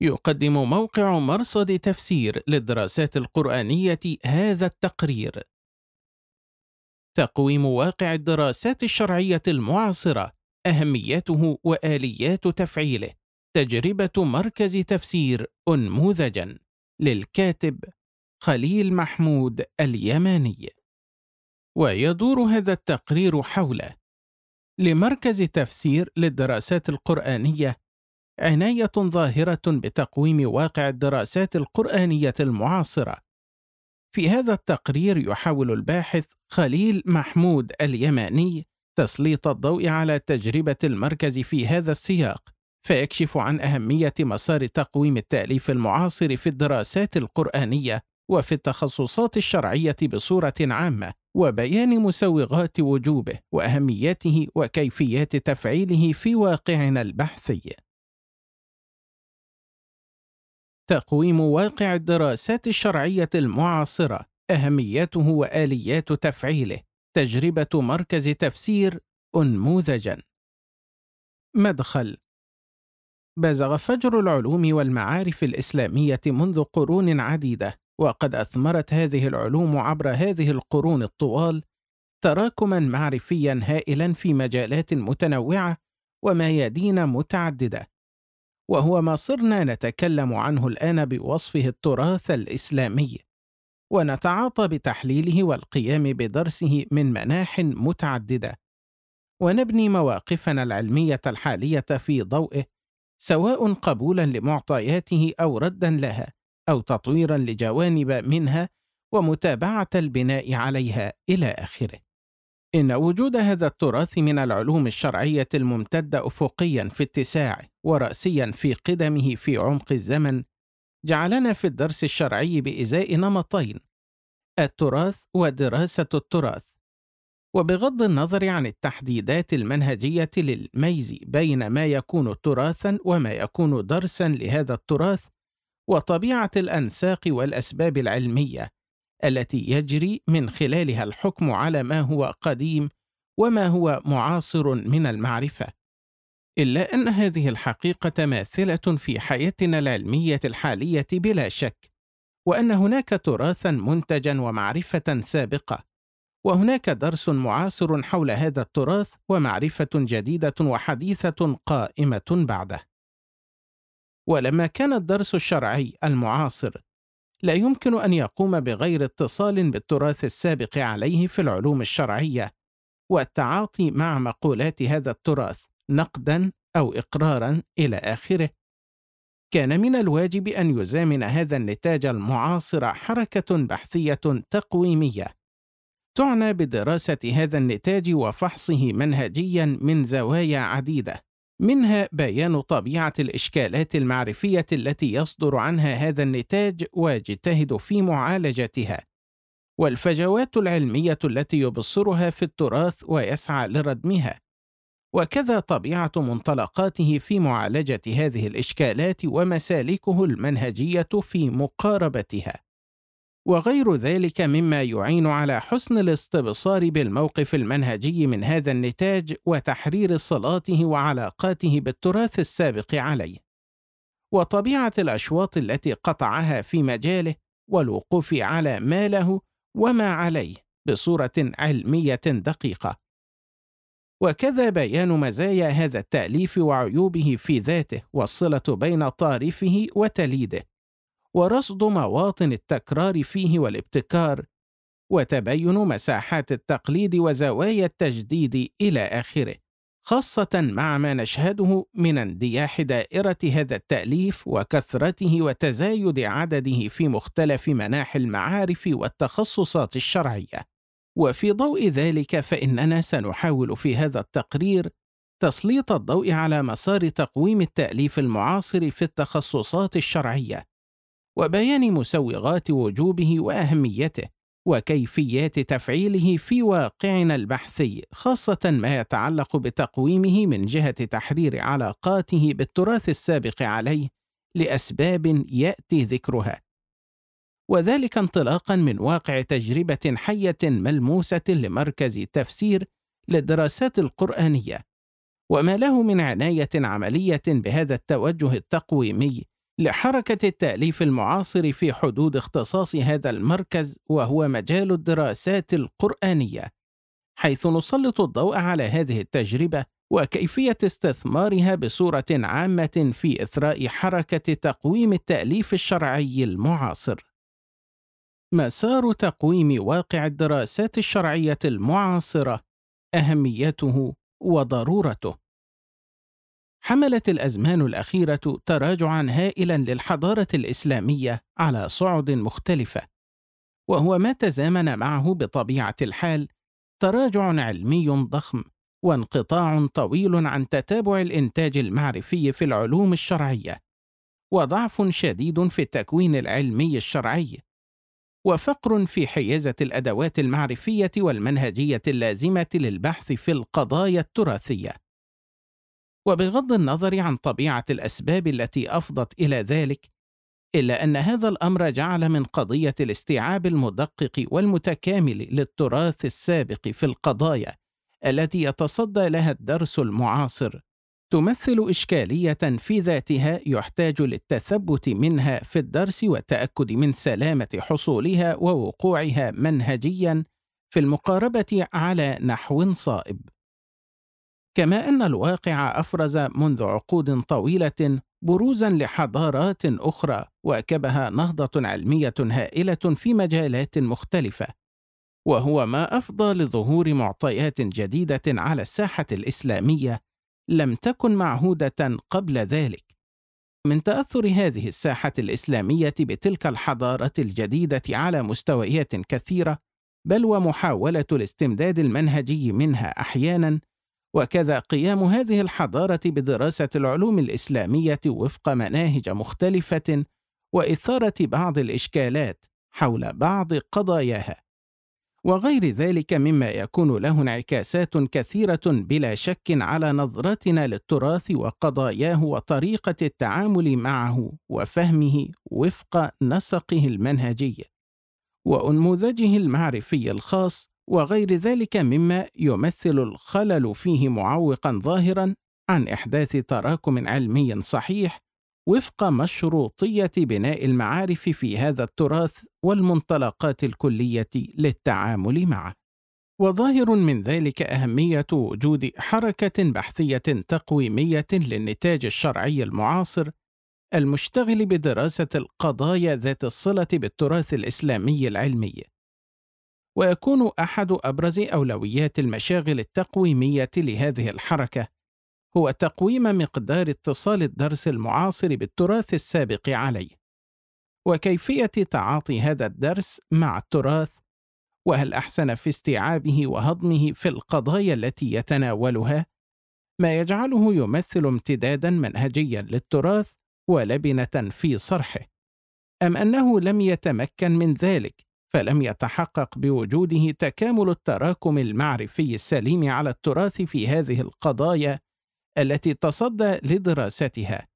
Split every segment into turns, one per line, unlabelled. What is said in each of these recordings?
يقدم موقع مرصد تفسير للدراسات القرآنية هذا التقرير. تقويم واقع الدراسات الشرعية المعاصرة، أهميته وآليات تفعيله، تجربة مركز تفسير أنموذجًا، للكاتب خليل محمود اليماني. ويدور هذا التقرير حول لمركز تفسير للدراسات القرآنية عناية ظاهرة بتقويم واقع الدراسات القرآنية المعاصرة. في هذا التقرير يحاول الباحث خليل محمود اليماني تسليط الضوء على تجربة المركز في هذا السياق، فيكشف عن أهمية مسار تقويم التأليف المعاصر في الدراسات القرآنية وفي التخصصات الشرعية بصورة عامة، وبيان مسوغات وجوبه وأهميته وكيفيات تفعيله في واقعنا البحثي. تقويم واقع الدراسات الشرعية المعاصرة، أهميته وآليات تفعيله، تجربة مركز تفسير أنموذجًا. مدخل بزغ فجر العلوم والمعارف الإسلامية منذ قرون عديدة، وقد أثمرت هذه العلوم عبر هذه القرون الطوال تراكمًا معرفيًا هائلًا في مجالات متنوعة وميادين متعددة، وهو ما صرنا نتكلم عنه الآن بوصفه التراث الإسلامي، ونتعاطى بتحليله والقيام بدرسه من مناح متعددة، ونبني مواقفنا العلمية الحالية في ضوئه، سواء قبولا لمعطياته أو ردا لها، أو تطويرا لجوانب منها ومتابعة البناء عليها إلى آخره. إن وجود هذا التراث من العلوم الشرعية الممتدة أفقيا في اتساعه ورأسيا في قدمه في عمق الزمن جعلنا في الدرس الشرعي بإزاء نمطين التراث ودراسة التراث. وبغض النظر عن التحديدات المنهجية للميز بين ما يكون تراثا وما يكون درسا لهذا التراث وطبيعة الأنساق والأسباب العلمية التي يجري من خلالها الحكم على ما هو قديم وما هو معاصر من المعرفة. إلا أن هذه الحقيقة ماثلة في حياتنا العلمية الحالية بلا شك وأن هناك تراثا منتجا ومعرفة سابقة وهناك درس معاصر حول هذا التراث ومعرفة جديدة وحديثة قائمة بعده. ولما كان الدرس الشرعي المعاصر لا يمكن أن يقوم بغير اتصال بالتراث السابق عليه في العلوم الشرعية والتعاطي مع مقولات هذا التراث نقدا أو اقرارا إلى آخره. كان من الواجب أن يزامن هذا النتاج المعاصر حركة بحثية تقويمية. تعنى بدراسة هذا النتاج وفحصه منهجيا من زوايا عديدة. منها بيان طبيعة الإشكالات المعرفية التي يصدر عنها هذا النتاج ويجتهد في معالجتها والفجوات العلمية التي يبصرها في التراث ويسعى لردمها. وكذا طبيعة منطلقاته في معالجة هذه الإشكالات ومسالكه المنهجية في مقاربتها. وغير ذلك مما يعين على حسن الاستبصار بالموقف المنهجي من هذا النتاج وتحرير صلاته وعلاقاته بالتراث السابق عليه. وطبيعة الأشواط التي قطعها في مجاله والوقوف على ما له وما عليه بصورة علمية دقيقة. وكذا بيان مزايا هذا التأليف وعيوبه في ذاته والصلة بين طارفه وتليده. ورصد مواطن التكرار فيه والابتكار وتبين مساحات التقليد وزوايا التجديد إلى آخره خاصة مع ما نشهده من اندياح دائرة هذا التأليف وكثرته وتزايد عدده في مختلف مناحي المعارف والتخصصات الشرعية. وفي ضوء ذلك فإننا سنحاول في هذا التقرير تسليط الضوء على مسار تقويم التأليف المعاصر في التخصصات الشرعية وبيان مسوغات وجوبه وأهميته وكيفيات تفعيله في واقعنا البحثي خاصة ما يتعلق بتقويمه من جهة تحرير علاقاته بالتراث السابق عليه لأسباب يأتي ذكرها. وذلك انطلاقا من واقع تجربة حية ملموسة لمركز تفسير للدراسات القرآنية وما له من عناية عملية بهذا التوجه التقويمي لحركة التأليف المعاصر في حدود اختصاص هذا المركز وهو مجال الدراسات القرآنية، حيث نسلط الضوء على هذه التجربة وكيفية استثمارها بصورة عامة في إثراء حركة تقويم التأليف الشرعي المعاصر. مسار تقويم واقع الدراسات الشرعية المعاصرة، أهميته وضرورته. حملت الأزمان الأخيرة تراجعا هائلا للحضارة الإسلامية على صعد مختلفة. وهو ما تزامن معه بطبيعة الحال تراجع علمي ضخم وانقطاع طويل عن تتابع الإنتاج المعرفي في العلوم الشرعية وضعف شديد في التكوين العلمي الشرعي وفقر في حيازة الأدوات المعرفية والمنهجية اللازمة للبحث في القضايا التراثية. وبغض النظر عن طبيعة الأسباب التي أفضت إلى ذلك إلا أن هذا الأمر جعل من قضية الاستيعاب المدقق والمتكامل للتراث السابق في القضايا التي يتصدى لها الدرس المعاصر تمثل إشكالية في ذاتها يحتاج للتثبت منها في الدرس والتأكد من سلامة حصولها ووقوعها منهجيا في المقاربة على نحو صائب. كما أن الواقع أفرز منذ عقود طويلة بروزا لحضارات أخرى واكبها نهضة علمية هائلة في مجالات مختلفة. وهو ما أفضى لظهور معطيات جديدة على الساحة الإسلامية لم تكن معهودة قبل ذلك. من تأثر هذه الساحة الإسلامية بتلك الحضارة الجديدة على مستويات كثيرة بل ومحاولة الاستمداد المنهجي منها أحيانا وكذا قيام هذه الحضارة بدراسة العلوم الإسلامية وفق مناهج مختلفة وإثارة بعض الإشكالات حول بعض قضاياها. وغير ذلك مما يكون له انعكاسات كثيرة بلا شك على نظرتنا للتراث وقضاياه وطريقة التعامل معه وفهمه وفق نسقه المنهجي وأنموذجه المعرفي الخاص وغير ذلك مما يمثل الخلل فيه معوقا ظاهرا عن إحداث تراكم علمي صحيح وفق مشروطية بناء المعارف في هذا التراث والمنطلقات الكلية للتعامل معه. وظاهر من ذلك أهمية وجود حركة بحثية تقويمية للنتاج الشرعي المعاصر المشتغل بدراسة القضايا ذات الصلة بالتراث الإسلامي العلمي. ويكون أحد أبرز أولويات المشاغل التقويمية لهذه الحركة هو تقويم مقدار اتصال الدرس المعاصر بالتراث السابق عليه. وكيفية تعاطي هذا الدرس مع التراث؟ وهل أحسن في استيعابه وهضمه في القضايا التي يتناولها؟ ما يجعله يمثل امتدادا منهجيا للتراث ولبنة في صرحه. أم أنه لم يتمكن من ذلك؟ فلم يتحقق بوجوده تكامل التراكم المعرفي السليم على التراث في هذه القضايا التي تصدى لدراستها.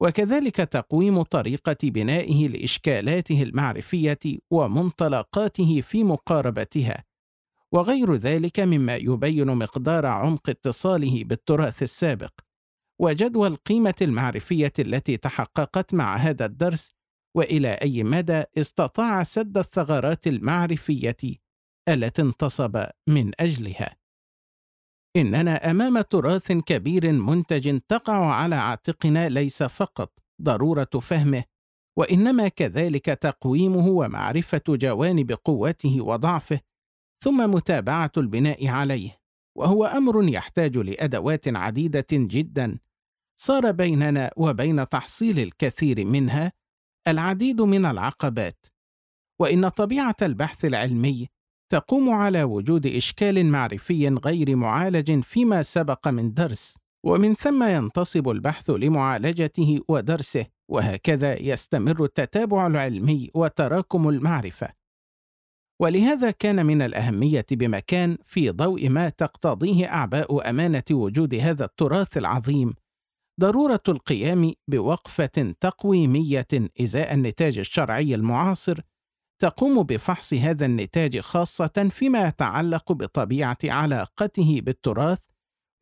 وكذلك تقويم طريقة بنائه لإشكالاته المعرفية ومنطلقاته في مقاربتها وغير ذلك مما يبين مقدار عمق اتصاله بالتراث السابق وجدوى القيمه المعرفية التي تحققت مع هذا الدرس وإلى أي مدى استطاع سد الثغرات المعرفية التي انتصب من أجلها. إننا أمام تراث كبير منتج تقع على عاتقنا ليس فقط ضرورة فهمه وإنما كذلك تقويمه ومعرفة جوانب قوته وضعفه ثم متابعة البناء عليه وهو أمر يحتاج لأدوات عديدة جدا صار بيننا وبين تحصيل الكثير منها العديد من العقبات وإن طبيعة البحث العلمي تقوم على وجود إشكال معرفي غير معالج فيما سبق من درس ومن ثم ينتصب البحث لمعالجته ودرسه وهكذا يستمر التتابع العلمي وتراكم المعرفة. ولهذا كان من الأهمية بمكان في ضوء ما تقتضيه أعباء أمانة وجود هذا التراث العظيم ضرورة القيام بوقفة تقويمية إزاء النتاج الشرعي المعاصر تقوم بفحص هذا النتاج خاصة فيما يتعلق بطبيعة علاقته بالتراث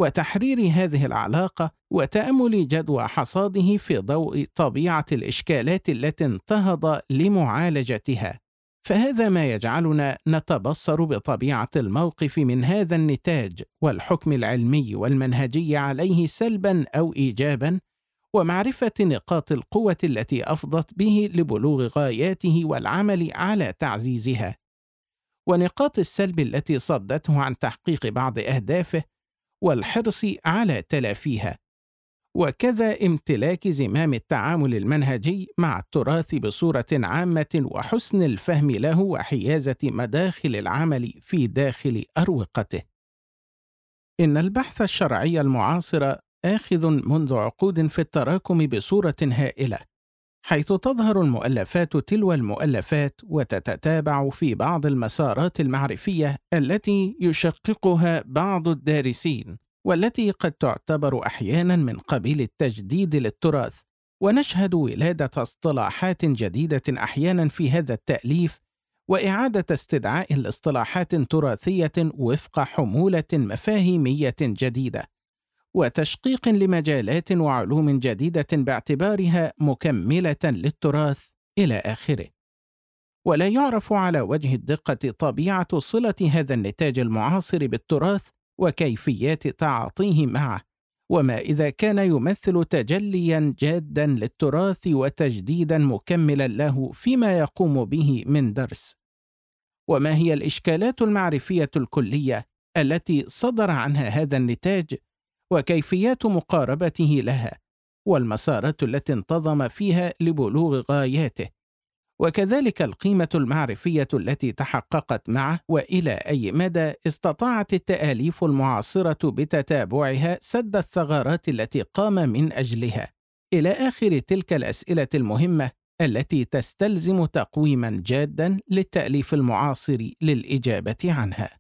وتحرير هذه العلاقة وتأمل جدوى حصاده في ضوء طبيعة الإشكالات التي انتهض لمعالجتها. فهذا ما يجعلنا نتبصر بطبيعة الموقف من هذا النتاج والحكم العلمي والمنهجي عليه سلبا أو ايجابا ومعرفة نقاط القوة التي أفضت به لبلوغ غاياته والعمل على تعزيزها. ونقاط السلب التي صدته عن تحقيق بعض أهدافه والحرص على تلافيها. وكذا امتلاك زمام التعامل المنهجي مع التراث بصورة عامة وحسن الفهم له وحيازة مداخل العمل في داخل أروقته. إن البحث الشرعي المعاصر آخذ منذ عقود في التراكم بصورة هائلة، حيث تظهر المؤلفات تلو المؤلفات وتتتابع في بعض المسارات المعرفية التي يشققها بعض الدارسين، والتي قد تعتبر أحيانًا من قبيل التجديد للتراث، ونشهد ولادة اصطلاحات جديدة أحيانًا في هذا التأليف، وإعادة استدعاء لاصطلاحات تراثية وفق حمولة مفاهيمية جديدة. وتشقيق لمجالات وعلوم جديدة باعتبارها مكملة للتراث إلى آخره ولا يعرف على وجه الدقة طبيعة صلة هذا النتاج المعاصر بالتراث وكيفيات تعاطيه معه وما إذا كان يمثل تجليا جادا للتراث وتجديدا مكملا له فيما يقوم به من درس. وما هي الإشكالات المعرفية الكلية التي صدر عنها هذا النتاج وكيفيات مقاربته لها والمسارات التي انتظم فيها لبلوغ غاياته؟ وكذلك القيمة المعرفية التي تحققت معه وإلى أي مدى استطاعت التآليف المعاصرة بتتابعها سد الثغرات التي قام من أجلها. إلى آخر تلك الأسئلة المهمة التي تستلزم تقويما جادا للتأليف المعاصر للإجابة عنها.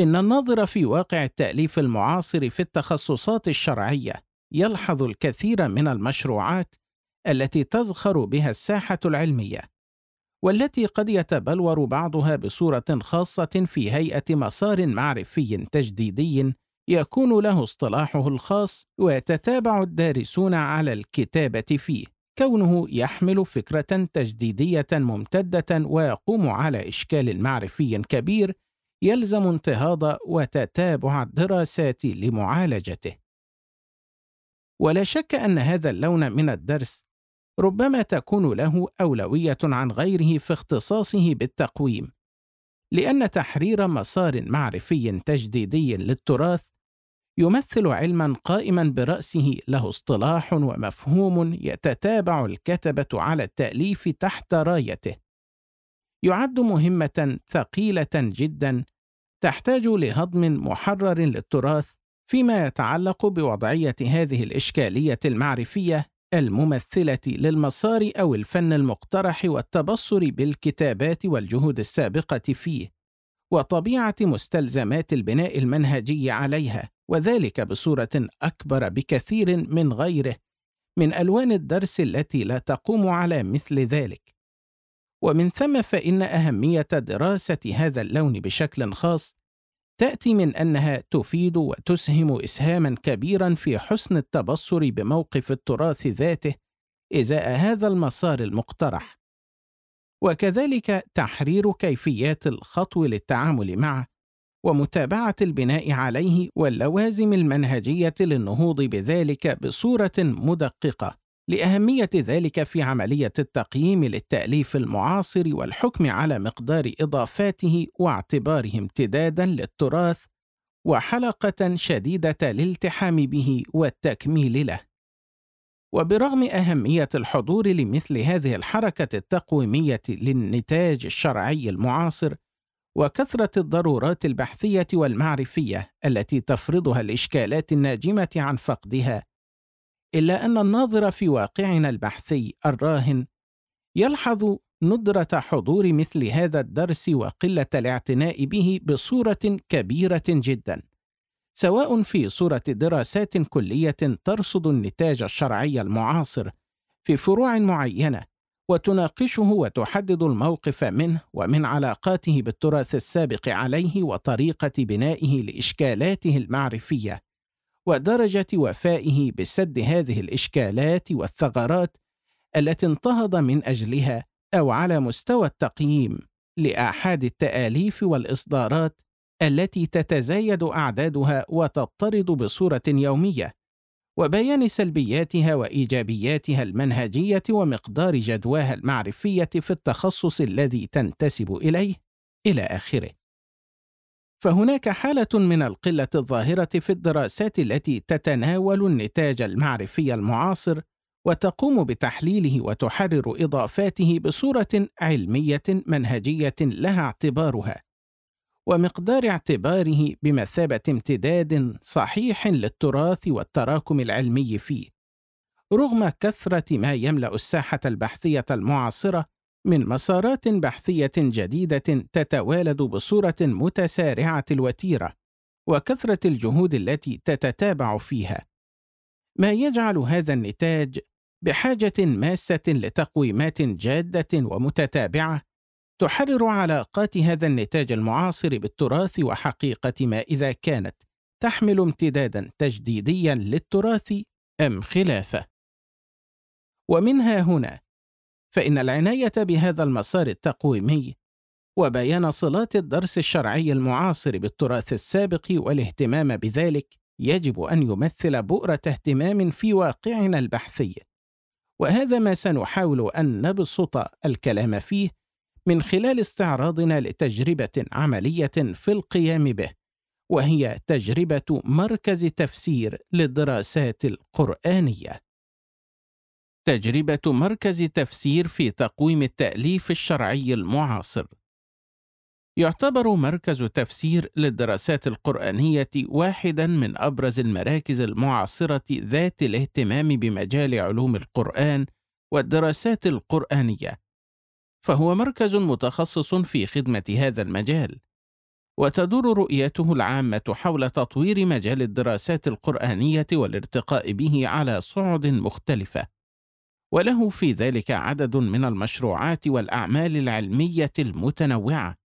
إن الناظر في واقع التأليف المعاصر في التخصصات الشرعية يلحظ الكثير من المشروعات التي تزخر بها الساحة العلمية، والتي قد يتبلور بعضها بصورة خاصة في هيئة مسار معرفي تجديدي يكون له اصطلاحه الخاص ويتتابع الدارسون على الكتابة فيه، كونه يحمل فكرة تجديدية ممتدة ويقوم على إشكال معرفي كبير يلزم انتهاض وتتابع الدراسات لمعالجته. ولا شك أن هذا اللون من الدرس ربما تكون له أولوية عن غيره في اختصاصه بالتقويم لأن تحرير مسار معرفي تجديدي للتراث يمثل علما قائما برأسه له اصطلاح ومفهوم يتتابع الكتبة على التأليف تحت رايته. يعد مهمة ثقيلة جدا تحتاج لهضم محرر للتراث فيما يتعلق بوضعية هذه الإشكالية المعرفية الممثلة للمسار أو الفن المقترح والتبصر بالكتابات والجهود السابقة فيه، وطبيعة مستلزمات البناء المنهجي عليها، وذلك بصورة أكبر بكثير من غيره من ألوان الدرس التي لا تقوم على مثل ذلك. ومن ثم فإن أهمية دراسة هذا اللون بشكل خاص تأتي من أنها تفيد وتسهم إسهاما كبيرا في حسن التبصر بموقف التراث ذاته إزاء هذا المسار المقترح، وكذلك تحرير كيفيات الخطو للتعامل معه، ومتابعة البناء عليه واللوازم المنهجية للنهوض بذلك بصورة مدققة. لأهمية ذلك في عملية التقييم للتأليف المعاصر والحكم على مقدار إضافاته واعتباره امتدادا للتراث وحلقة شديدة الالتحام به والتكميل له. وبرغم أهمية الحضور لمثل هذه الحركة التقويمية للنتاج الشرعي المعاصر وكثرة الضرورات البحثية والمعرفية التي تفرضها الإشكالات الناجمة عن فقدها إلا أن الناظر في واقعنا البحثي الراهن يلحظ ندرة حضور مثل هذا الدرس وقلة الاعتناء به بصورة كبيرة جدا سواء في صورة دراسات كلية ترصد النتاج الشرعي المعاصر في فروع معينة وتناقشه وتحدد الموقف منه ومن علاقاته بالتراث السابق عليه وطريقة بنائه لإشكالاته المعرفية. ودرجة وفائه بسد هذه الإشكالات والثغرات التي انتهض من أجلها أو على مستوى التقييم لاحاد التآليف والإصدارات التي تتزايد أعدادها وتضطرد بصورة يومية وبيان سلبياتها وإيجابياتها المنهجية ومقدار جدواها المعرفية في التخصص الذي تنتسب إليه إلى آخره. فهناك حالة من القلة الظاهرة في الدراسات التي تتناول النتاج المعرفي المعاصر وتقوم بتحليله وتحرر إضافاته بصورة علمية منهجية لها اعتبارها ومقدار اعتباره بمثابة امتداد صحيح للتراث والتراكم العلمي فيه رغم كثرة ما يملأ الساحة البحثية المعاصرة من مسارات بحثية جديدة تتوالد بصورة متسارعة الوتيرة وكثرة الجهود التي تتتابع فيها. ما يجعل هذا النتاج بحاجة ماسة لتقويمات جادة ومتتابعة تحرر علاقات هذا النتاج المعاصر بالتراث وحقيقة ما إذا كانت تحمل امتدادا تجديديا للتراث أم خلافة؟ ومنها هنا فإن العناية بهذا المسار التقويمي وبيان صلات الدرس الشرعي المعاصر بالتراث السابق والاهتمام بذلك يجب أن يمثل بؤرة اهتمام في واقعنا البحثي. وهذا ما سنحاول أن نبسط الكلام فيه من خلال استعراضنا لتجربة عملية في القيام به وهي تجربة مركز تفسير للدراسات القرآنية. تجربة مركز تفسير في تقويم التأليف الشرعي المعاصر. يعتبر مركز تفسير للدراسات القرآنية واحدا من أبرز المراكز المعاصرة ذات الاهتمام بمجال علوم القرآن والدراسات القرآنية. فهو مركز متخصص في خدمة هذا المجال وتدور رؤيته العامة حول تطوير مجال الدراسات القرآنية والارتقاء به على صعد مختلفة. وله في ذلك عدد من المشروعات والأعمال العلمية المتنوعة.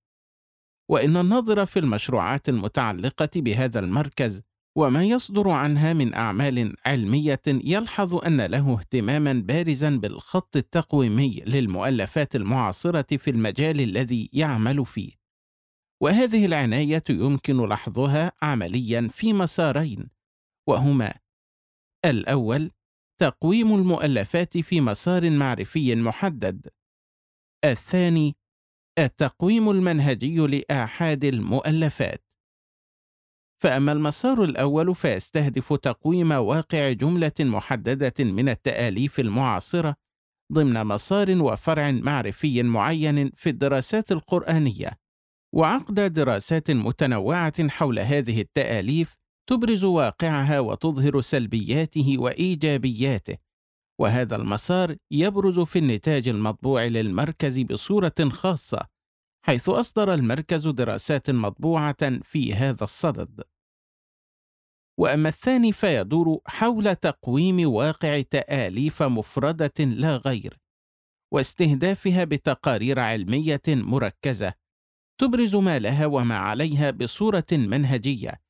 وإن الناظر في المشروعات المتعلقة بهذا المركز وما يصدر عنها من أعمال علمية يلحظ أن له اهتماما بارزا بالخط التقويمي للمؤلفات المعاصرة في المجال الذي يعمل فيه. وهذه العناية يمكن لحظها عمليا في مسارين وهما الأول تقويم المؤلفات في مسار معرفي محدد. الثاني التقويم المنهجي لآحاد المؤلفات. فأما المسار الأول فيستهدف تقويم واقع جملة محددة من التآليف المعاصرة ضمن مسار وفرع معرفي معين في الدراسات القرآنية، وعقد دراسات متنوعة حول هذه التآليف تبرز واقعها وتظهر سلبياته وإيجابياته، وهذا المسار يبرز في النتاج المطبوع للمركز بصورة خاصة، حيث أصدر المركز دراسات مطبوعة في هذا الصدد. وأما الثاني فيدور حول تقويم واقع تآليف مفردة لا غير واستهدافها بتقارير علمية مركزة تبرز ما لها وما عليها بصورة منهجية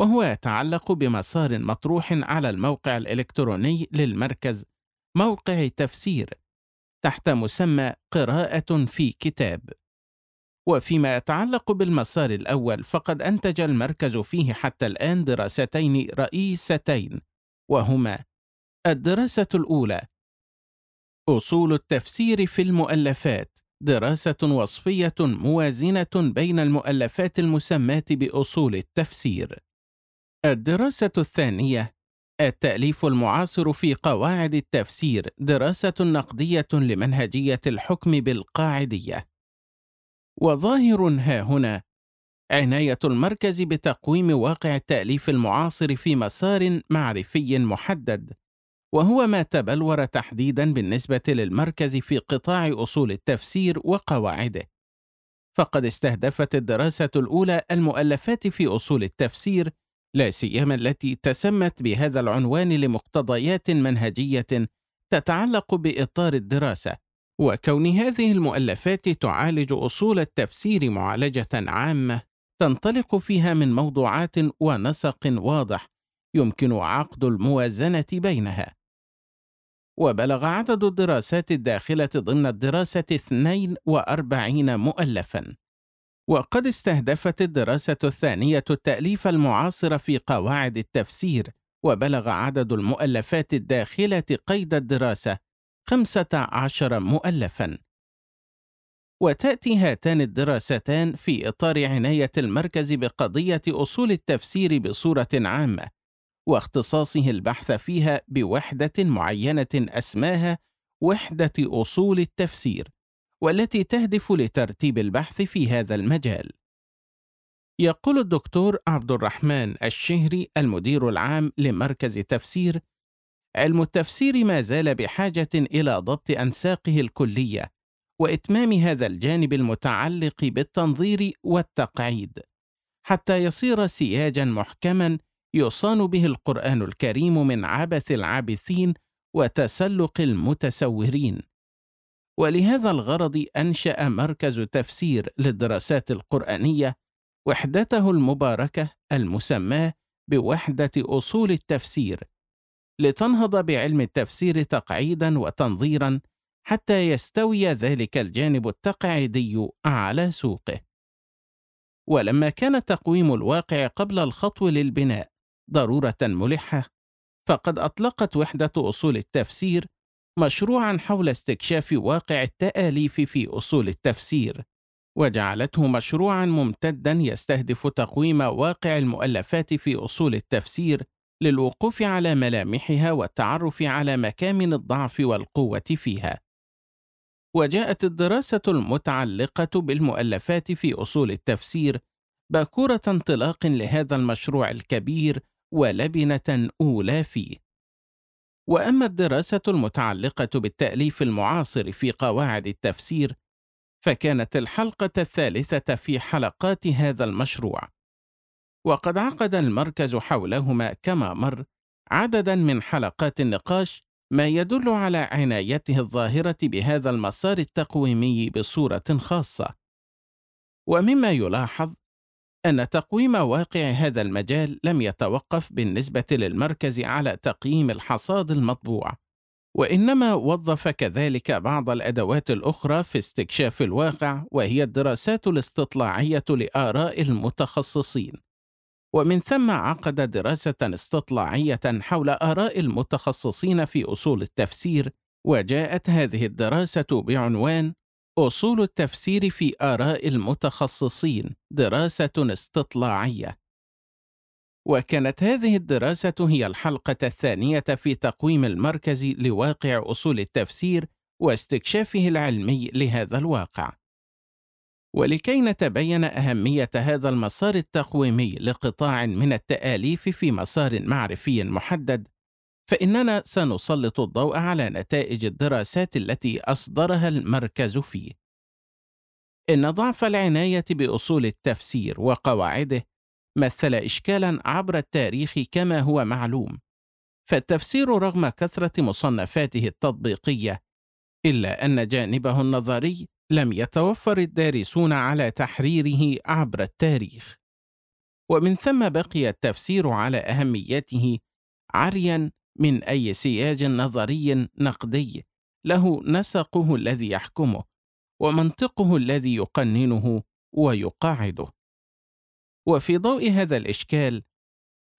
وهو يتعلق بمسار مطروح على الموقع الإلكتروني للمركز موقع تفسير تحت مسمى قراءة في كتاب وفيما يتعلق بالمسار الأول فقد أنتج المركز فيه حتى الآن دراستين رئيستين وهما الدراسة الأولى أصول التفسير في المؤلفات دراسة وصفية موازنة بين المؤلفات المسماة بأصول التفسير. الدراسة الثانية التأليف المعاصر في قواعد التفسير دراسة نقدية لمنهجية الحكم بالقاعدية. وظاهر ها هنا عناية المركز بتقويم واقع التأليف المعاصر في مسار معرفي محدد، وهو ما تبلور تحديدا بالنسبة للمركز في قطاع أصول التفسير وقواعده. فقد استهدفت الدراسة الأولى المؤلفات في أصول التفسير، لا سيما التي تسمت بهذا العنوان لمقتضيات منهجية تتعلق بإطار الدراسة، وكون هذه المؤلفات تعالج أصول التفسير معالجة عامة تنطلق فيها من موضوعات ونسق واضح يمكن عقد الموازنة بينها. وبلغ عدد الدراسات الداخلة ضمن الدراسة 42 مؤلفاً. وقد استهدفت الدراسة الثانية التأليف المعاصر في قواعد التفسير وبلغ عدد المؤلفات الداخلة قيد الدراسة 15 مؤلفاً. وتأتي هاتان الدراستان في إطار عناية المركز بقضية أصول التفسير بصورة عامة واختصاصه البحث فيها بوحدة معينة أسماها وحدة أصول التفسير. والتي تهدف لترتيب البحث في هذا المجال. يقول الدكتور عبد الرحمن الشهري المدير العام لمركز تفسير: علم التفسير ما زال بحاجة إلى ضبط أنساقه الكلية وإتمام هذا الجانب المتعلق بالتنظير والتقعيد، حتى يصير سياجا محكما يصان به القرآن الكريم من عبث العابثين وتسلق المتسورين. ولهذا الغرض أنشأ مركز تفسير للدراسات القرآنية وحدته المباركة المسماة بوحدة أصول التفسير، لتنهض بعلم التفسير تقعيدا وتنظيرا حتى يستوي ذلك الجانب التقعيدي على سوقه. ولما كان تقويم الواقع قبل الخطو للبناء ضرورة ملحة، فقد أطلقت وحدة أصول التفسير مشروعا حول استكشاف واقع التآليف في أصول التفسير، وجعلته مشروعا ممتدا يستهدف تقويم واقع المؤلفات في أصول التفسير للوقوف على ملامحها والتعرف على مكامن الضعف والقوة فيها. وجاءت الدراسة المتعلقة بالمؤلفات في أصول التفسير باكورة انطلاق لهذا المشروع الكبير ولبنة أولى فيه. وأما الدراسة المتعلقة بالتأليف المعاصر في قواعد التفسير فكانت الحلقة الثالثة في حلقات هذا المشروع. وقد عقد المركز حولهما كما مر عددا من حلقات النقاش ما يدل على عنايته الظاهرة بهذا المسار التقويمي بصورة خاصة. ومما يلاحظ أن تقويم واقع هذا المجال لم يتوقف بالنسبة للمركز على تقييم الحصاد المطبوع، وإنما وظف كذلك بعض الأدوات الأخرى في استكشاف الواقع وهي الدراسات الاستطلاعية لآراء المتخصصين. ومن ثم عقد دراسة استطلاعية حول آراء المتخصصين في أصول التفسير، وجاءت هذه الدراسة بعنوان أصول التفسير في آراء المتخصصين دراسة استطلاعية وكانت هذه الدراسة هي الحلقة الثانية في تقويم المركز لواقع أصول التفسير واستكشافه العلمي لهذا الواقع. ولكي نتبين أهمية هذا المسار التقويمي لقطاع من التآليف في مسار معرفي محدد، فإننا سنسلط الضوء على نتائج الدراسات التي أصدرها المركز فيه. إن ضعف العناية بأصول التفسير وقواعده مثل إشكالا عبر التاريخ كما هو معلوم، فالتفسير رغم كثرة مصنفاته التطبيقية، إلا أن جانبه النظري لم يتوفر الدارسون على تحريره عبر التاريخ. ومن ثم بقي التفسير على أهميته عريا من أي سياج نظري نقدي له نسقه الذي يحكمه ومنطقه الذي يقننه ويقاعده. وفي ضوء هذا الإشكال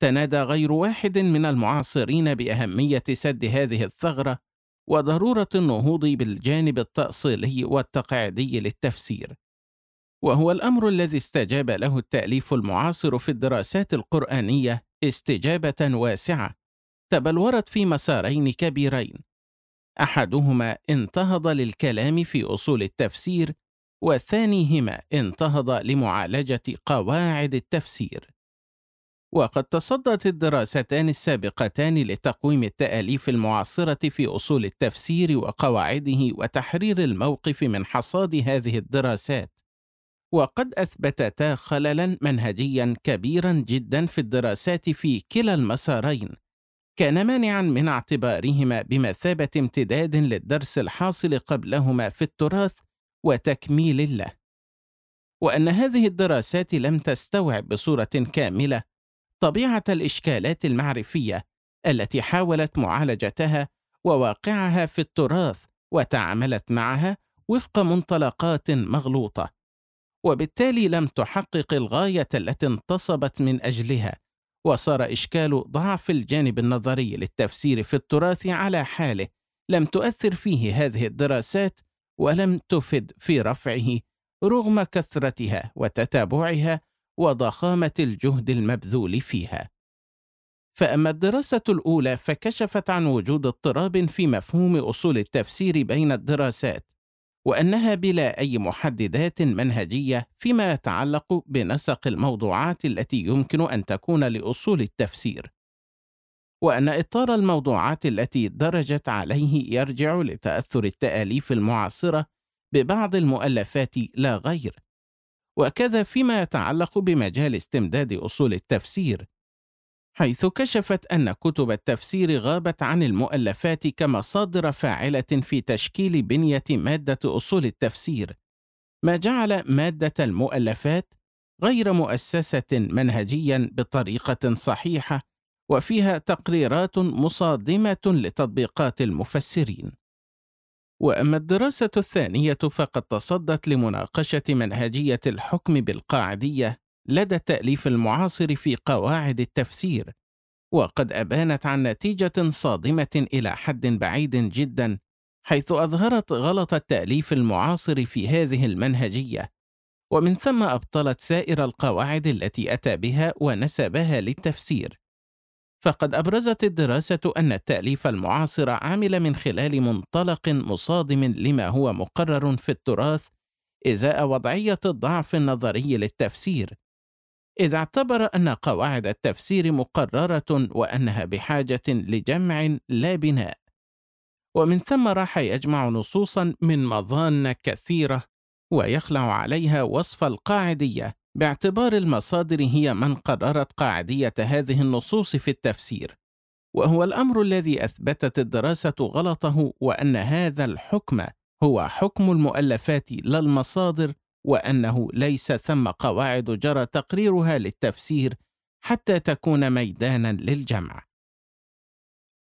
تنادى غير واحد من المعاصرين بأهمية سد هذه الثغرة وضرورة النهوض بالجانب التأصيلي والتقعيدي للتفسير. وهو الأمر الذي استجاب له التأليف المعاصر في الدراسات القرآنية استجابة واسعة تبلورت في مسارين كبيرين. أحدهما انتهض للكلام في أصول التفسير والثانيهما انتهض لمعالجة قواعد التفسير. وقد تصدت الدراستان السابقتان لتقويم التأليف المعاصرة في أصول التفسير وقواعده وتحرير الموقف من حصاد هذه الدراسات. وقد أثبتتا خللا منهجيا كبيرا جدا في الدراسات في كلا المسارين كان مانعا من اعتبارهما بمثابة امتداد للدرس الحاصل قبلهما في التراث وتكميل له. وأن هذه الدراسات لم تستوعب بصورة كاملة طبيعة الإشكالات المعرفية التي حاولت معالجتها وواقعها في التراث وتعاملت معها وفق منطلقات مغلوطة وبالتالي لم تحقق الغاية التي انتصبت من أجلها. وصار إشكال ضعف الجانب النظري للتفسير في التراث على حاله لم تؤثر فيه هذه الدراسات ولم تفد في رفعه رغم كثرتها وتتابعها وضخامة الجهد المبذول فيها. فأما الدراسة الأولى فكشفت عن وجود اضطراب في مفهوم أصول التفسير بين الدراسات، وأنها بلا أي محددات منهجية فيما يتعلق بنسق الموضوعات التي يمكن أن تكون لأصول التفسير. وأن إطار الموضوعات التي درجت عليه يرجع لتأثر التآليف المعاصرة ببعض المؤلفات لا غير وكذا فيما يتعلق بمجال استمداد أصول التفسير حيث كشفت أن كتب التفسير غابت عن المؤلفات كمصادر فاعلة في تشكيل بنية مادة أصول التفسير. ما جعل مادة المؤلفات غير مؤسسة منهجيا بطريقة صحيحة وفيها تقريرات مصادمة لتطبيقات المفسرين. وأما الدراسة الثانية فقد تصدت لمناقشة منهجية الحكم بالقاعدية لدى التاليف المعاصر في قواعد التفسير وقد أبانت عن نتيجة صادمة إلى حد بعيد جدا حيث أظهرت غلط التأليف المعاصر في هذه المنهجية. ومن ثم أبطلت سائر القواعد التي أتى بها ونسبها للتفسير. فقد أبرزت الدراسة أن التأليف المعاصر عمل من خلال منطلق مصادم لما هو مقرر في التراث إزاء وضعية الضعف النظري للتفسير، إذ اعتبر أن قواعد التفسير مقررة وأنها بحاجة لجمع لا بناء، ومن ثم راح يجمع نصوصا من مظان كثيرة ويخلع عليها وصف القاعدية. باعتبار المصادر هي من قررت قاعدية هذه النصوص في التفسير وهو الأمر الذي أثبتت الدراسة غلطه وأن هذا الحكم هو حكم المؤلفات لا المصادر وأنه ليس ثم قواعد جرى تقريرها للتفسير حتى تكون ميدانا للجمع.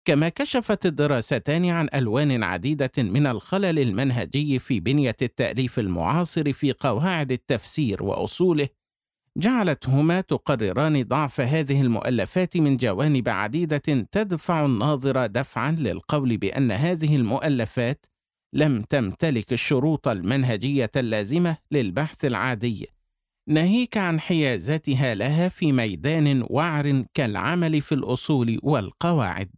كما كشفت الدراستان عن ألوان عديدة من الخلل المنهجي في بنية التأليف المعاصر في قواعد التفسير وأصوله جعلتهما تقرران ضعف هذه المؤلفات من جوانب عديدة تدفع الناظر دفعا للقول بأن هذه المؤلفات لم تمتلك الشروط المنهجية اللازمة للبحث العادي. ناهيك عن حيازتها لها في ميدان وعر كالعمل في الأصول والقواعد.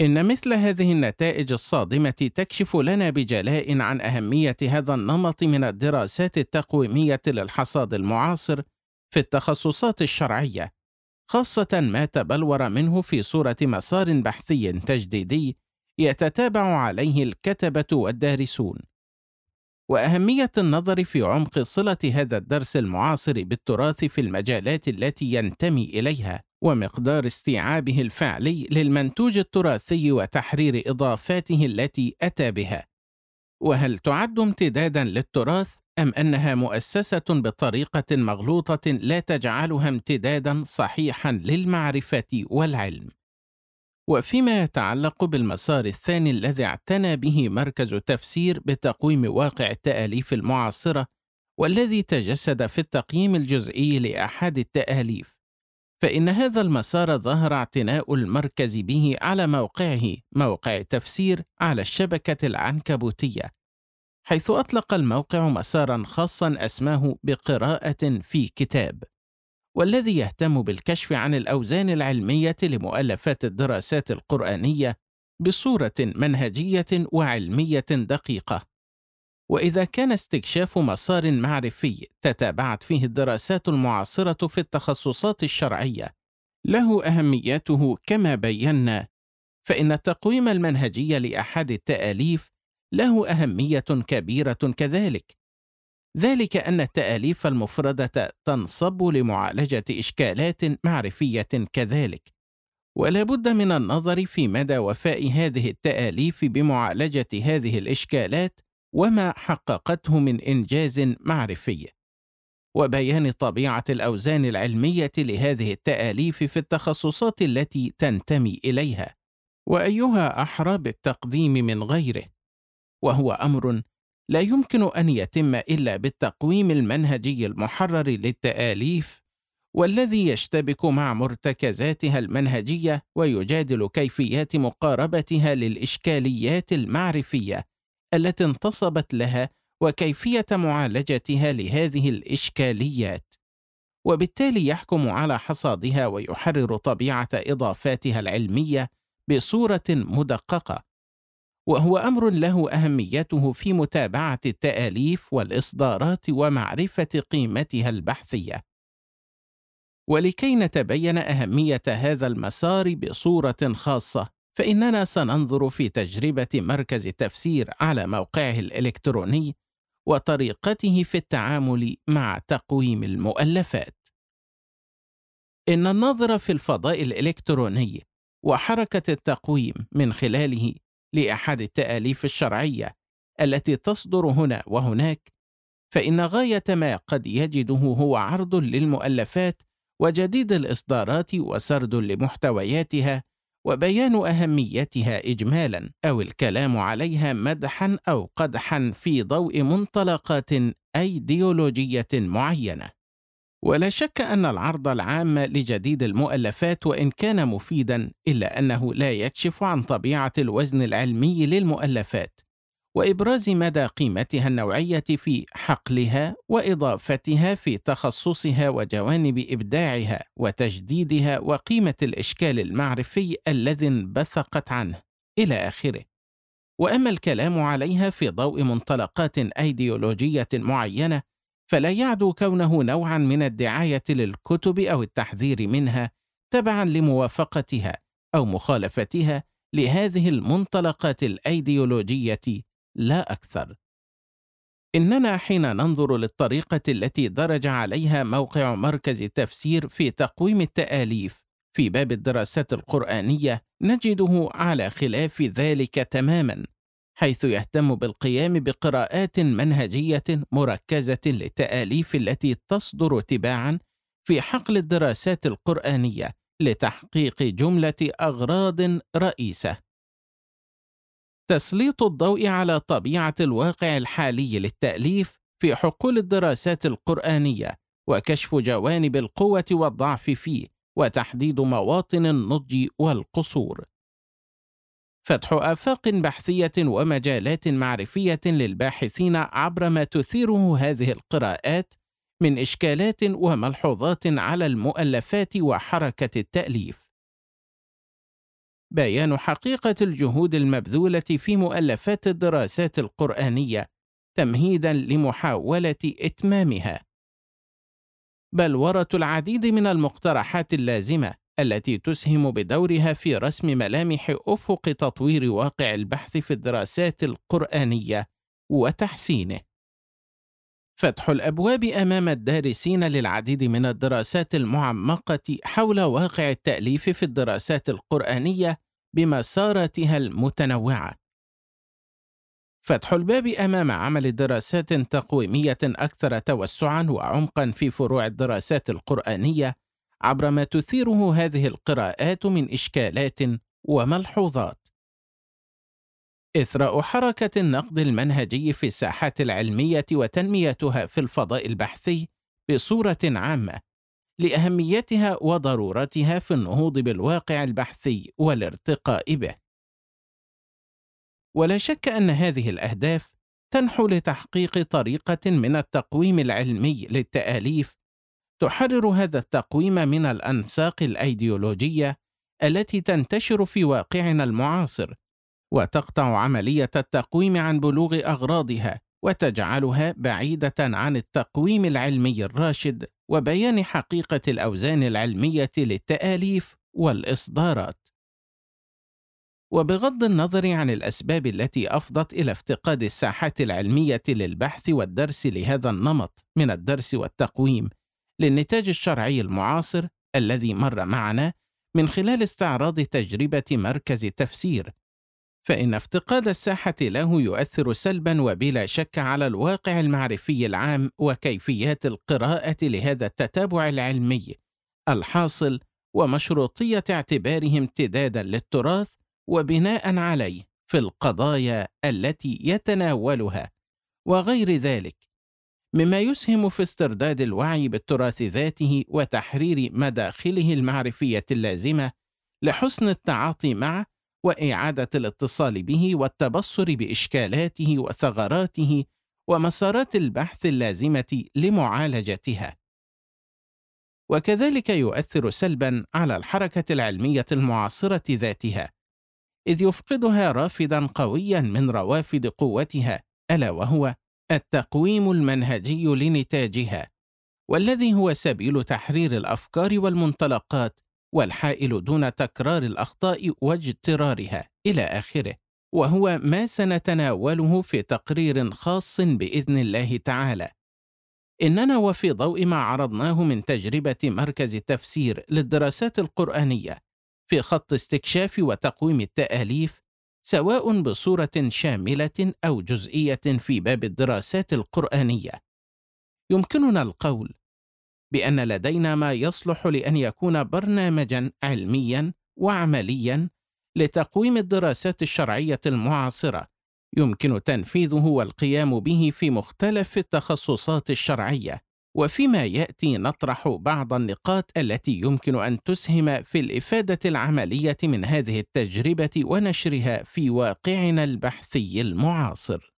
إن مثل هذه النتائج الصادمة تكشف لنا بجلاء عن أهمية هذا النمط من الدراسات التقويمية للحصاد المعاصر في التخصصات الشرعية، خاصة ما تبلور منه في صورة مسار بحثي تجديدي يتتابع عليه الكتبة والدارسون. وأهمية النظر في عمق صلة هذا الدرس المعاصر بالتراث في المجالات التي ينتمي إليها، ومقدار استيعابه الفعلي للمنتوج التراثي وتحرير إضافاته التي أتى بها وهل تعد امتدادا للتراث أم أنها مؤسسة بطريقة مغلوطة لا تجعلها امتدادا صحيحا للمعرفة والعلم وفيما يتعلق بالمسار الثاني الذي اعتنى به مركز تفسير بتقويم واقع التآليف المعاصرة والذي تجسد في التقييم الجزئي لأحد التآليف. فإن هذا المسار ظهر اعتناء المركز به على موقعه موقع تفسير على الشبكة العنكبوتية حيث أطلق الموقع مسارا خاصا أسماه بقراءة في كتاب. والذي يهتم بالكشف عن الأوزان العلمية لمؤلفات الدراسات القرآنية بصورة منهجية وعلمية دقيقة. وإذا كان استكشاف مسار معرفي تتابعت فيه الدراسات المعاصرة في التخصصات الشرعية له أهميته كما بينا فإن التقويم المنهجي لأحد التآليف له أهمية كبيرة كذلك. ذلك أن التأليف المفرده تنصب لمعالجة إشكالات معرفية كذلك. ولا بد من النظر في مدى وفاء هذه التأليف بمعالجة هذه الإشكالات وما حققته من إنجاز معرفي. وبيان طبيعة الأوزان العلمية لهذه التأليف في التخصصات التي تنتمي إليها. وأيها أحرى بالتقديم من غيره. وهو أمر لا يمكن أن يتم إلا بالتقويم المنهجي المحرر للتآليف والذي يشتبك مع مرتكزاتها المنهجية ويجادل كيفيات مقاربتها للإشكاليات المعرفية التي انتصبت لها وكيفية معالجتها لهذه الإشكاليات. وبالتالي يحكم على حصادها ويحرر طبيعة إضافاتها العلمية بصورة مدققة. وهو أمر له أهميته في متابعة التآليف والإصدارات ومعرفة قيمتها البحثية. ولكي نتبين أهمية هذا المسار بصورة خاصة فإننا سننظر في تجربة مركز التفسير على موقعه الإلكتروني وطريقته في التعامل مع تقويم المؤلفات. إن الناظر في الفضاء الإلكتروني وحركة التقويم من خلاله لأحد التآليف الشرعية التي تصدر هنا وهناك فإن غاية ما قد يجده هو عرض للمؤلفات وجديد الإصدارات وسرد لمحتوياتها وبيان أهميتها اجمالا أو الكلام عليها مدحا أو قدحا في ضوء منطلقات أيديولوجية معينة. ولا شك أن العرض العام لجديد المؤلفات وإن كان مفيدا إلا أنه لا يكشف عن طبيعة الوزن العلمي للمؤلفات وإبراز مدى قيمتها النوعية في حقلها وإضافتها في تخصصها وجوانب إبداعها وتجديدها وقيمة الإشكال المعرفي الذي انبثقت عنه إلى آخره. وأما الكلام عليها في ضوء منطلقات أيديولوجية معينة فلا يعدو كونه نوعا من الدعاية للكتب أو التحذير منها تبعا لموافقتها أو مخالفتها لهذه المنطلقات الأيديولوجية لا أكثر. إننا حين ننظر للطريقة التي درج عليها موقع مركز التفسير في تقويم التآليف في باب الدراسات القرآنية نجده على خلاف ذلك تماما. حيث يهتم بالقيام بقراءات منهجية مركزة للتاليف التي تصدر تباعا في حقل الدراسات القرآنية لتحقيق جملة أغراض رئيسة. تسليط الضوء على طبيعة الواقع الحالي للتأليف في حقول الدراسات القرآنية وكشف جوانب القوة والضعف فيه وتحديد مواطن النضج والقصور. فتح آفاق بحثية ومجالات معرفية للباحثين عبر ما تثيره هذه القراءات من إشكالات وملحوظات على المؤلفات وحركة التأليف. بيان حقيقة الجهود المبذولة في مؤلفات الدراسات القرآنية تمهيدا لمحاولة إتمامها. بلوره العديد من المقترحات اللازمة التي تسهم بدورها في رسم ملامح أفق تطوير واقع البحث في الدراسات القرآنية وتحسينه. فتح الأبواب أمام الدارسين للعديد من الدراسات المعمقة حول واقع التأليف في الدراسات القرآنية بمساراتها المتنوعة. فتح الباب أمام عمل دراسات تقويمية أكثر توسعا وعمقا في فروع الدراسات القرآنية عبر ما تثيره هذه القراءات من إشكالات وملحوظات. إثراء حركة النقد المنهجي في الساحات العلمية وتنميتها في الفضاء البحثي بصورة عامة لأهميتها وضرورتها في النهوض بالواقع البحثي والارتقاء به. ولا شك أن هذه الأهداف تنحو لتحقيق طريقة من التقويم العلمي للتآليف تحرر هذا التقويم من الأنساق الأيديولوجية التي تنتشر في واقعنا المعاصر وتقطع عملية التقويم عن بلوغ أغراضها وتجعلها بعيدة عن التقويم العلمي الراشد وبيان حقيقة الأوزان العلمية للتآليف والإصدارات. وبغض النظر عن الأسباب التي أفضت إلى افتقاد الساحات العلمية للبحث والدرس لهذا النمط من الدرس والتقويم للنتاج الشرعي المعاصر الذي مر معنا من خلال استعراض تجربة مركز تفسير. فإن افتقاد الساحة له يؤثر سلبا وبلا شك على الواقع المعرفي العام وكيفيات القراءة لهذا التتابع العلمي الحاصل ومشروطية اعتباره امتدادا للتراث وبناء عليه في القضايا التي يتناولها. وغير ذلك مما يسهم في استرداد الوعي بالتراث ذاته وتحرير مداخله المعرفية اللازمة لحسن التعاطي معه وإعادة الاتصال به والتبصر بإشكالاته وثغراته ومسارات البحث اللازمة لمعالجتها. وكذلك يؤثر سلبا على الحركة العلمية المعاصرة ذاتها إذ يفقدها رافدا قويا من روافد قوتها ألا وهو التقويم المنهجي لنتاجها والذي هو سبيل تحرير الأفكار والمنطلقات والحائل دون تكرار الأخطاء واجترارها إلى آخره وهو ما سنتناوله في تقرير خاص بإذن الله تعالى. إننا وفي ضوء ما عرضناه من تجربة مركز التفسير للدراسات القرآنية في خط استكشاف وتقويم التآليف سواء بصورة شاملة أو جزئية في باب الدراسات القرآنية. يمكننا القول بأن لدينا ما يصلح لأن يكون برنامجا علميا وعمليا لتقويم الدراسات الشرعية المعاصرة. يمكن تنفيذه والقيام به في مختلف التخصصات الشرعية. وفيما يأتي نطرح بعض النقاط التي يمكن أن تسهم في الإفادة العملية من هذه التجربة ونشرها في واقعنا البحثي المعاصر.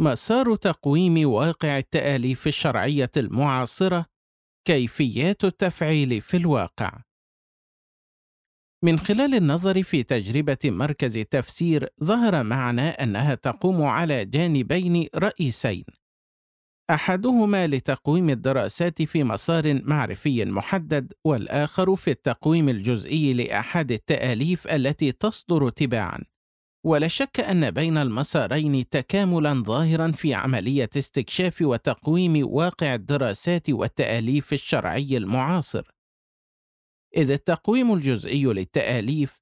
مسار تقويم واقع التآليف الشرعية المعاصرة كيفيات التفعيل في الواقع. من خلال النظر في تجربة مركز تفسير ظهر معنا أنها تقوم على جانبين رئيسين. أحدهما لتقويم الدراسات في مسار معرفي محدد والآخر في التقويم الجزئي لأحد التآليف التي تصدر تباعا. ولا شك أن بين المسارين تكاملا ظاهرا في عملية استكشاف وتقويم واقع الدراسات والتآليف الشرعي المعاصر. إذ التقويم الجزئي للتآليف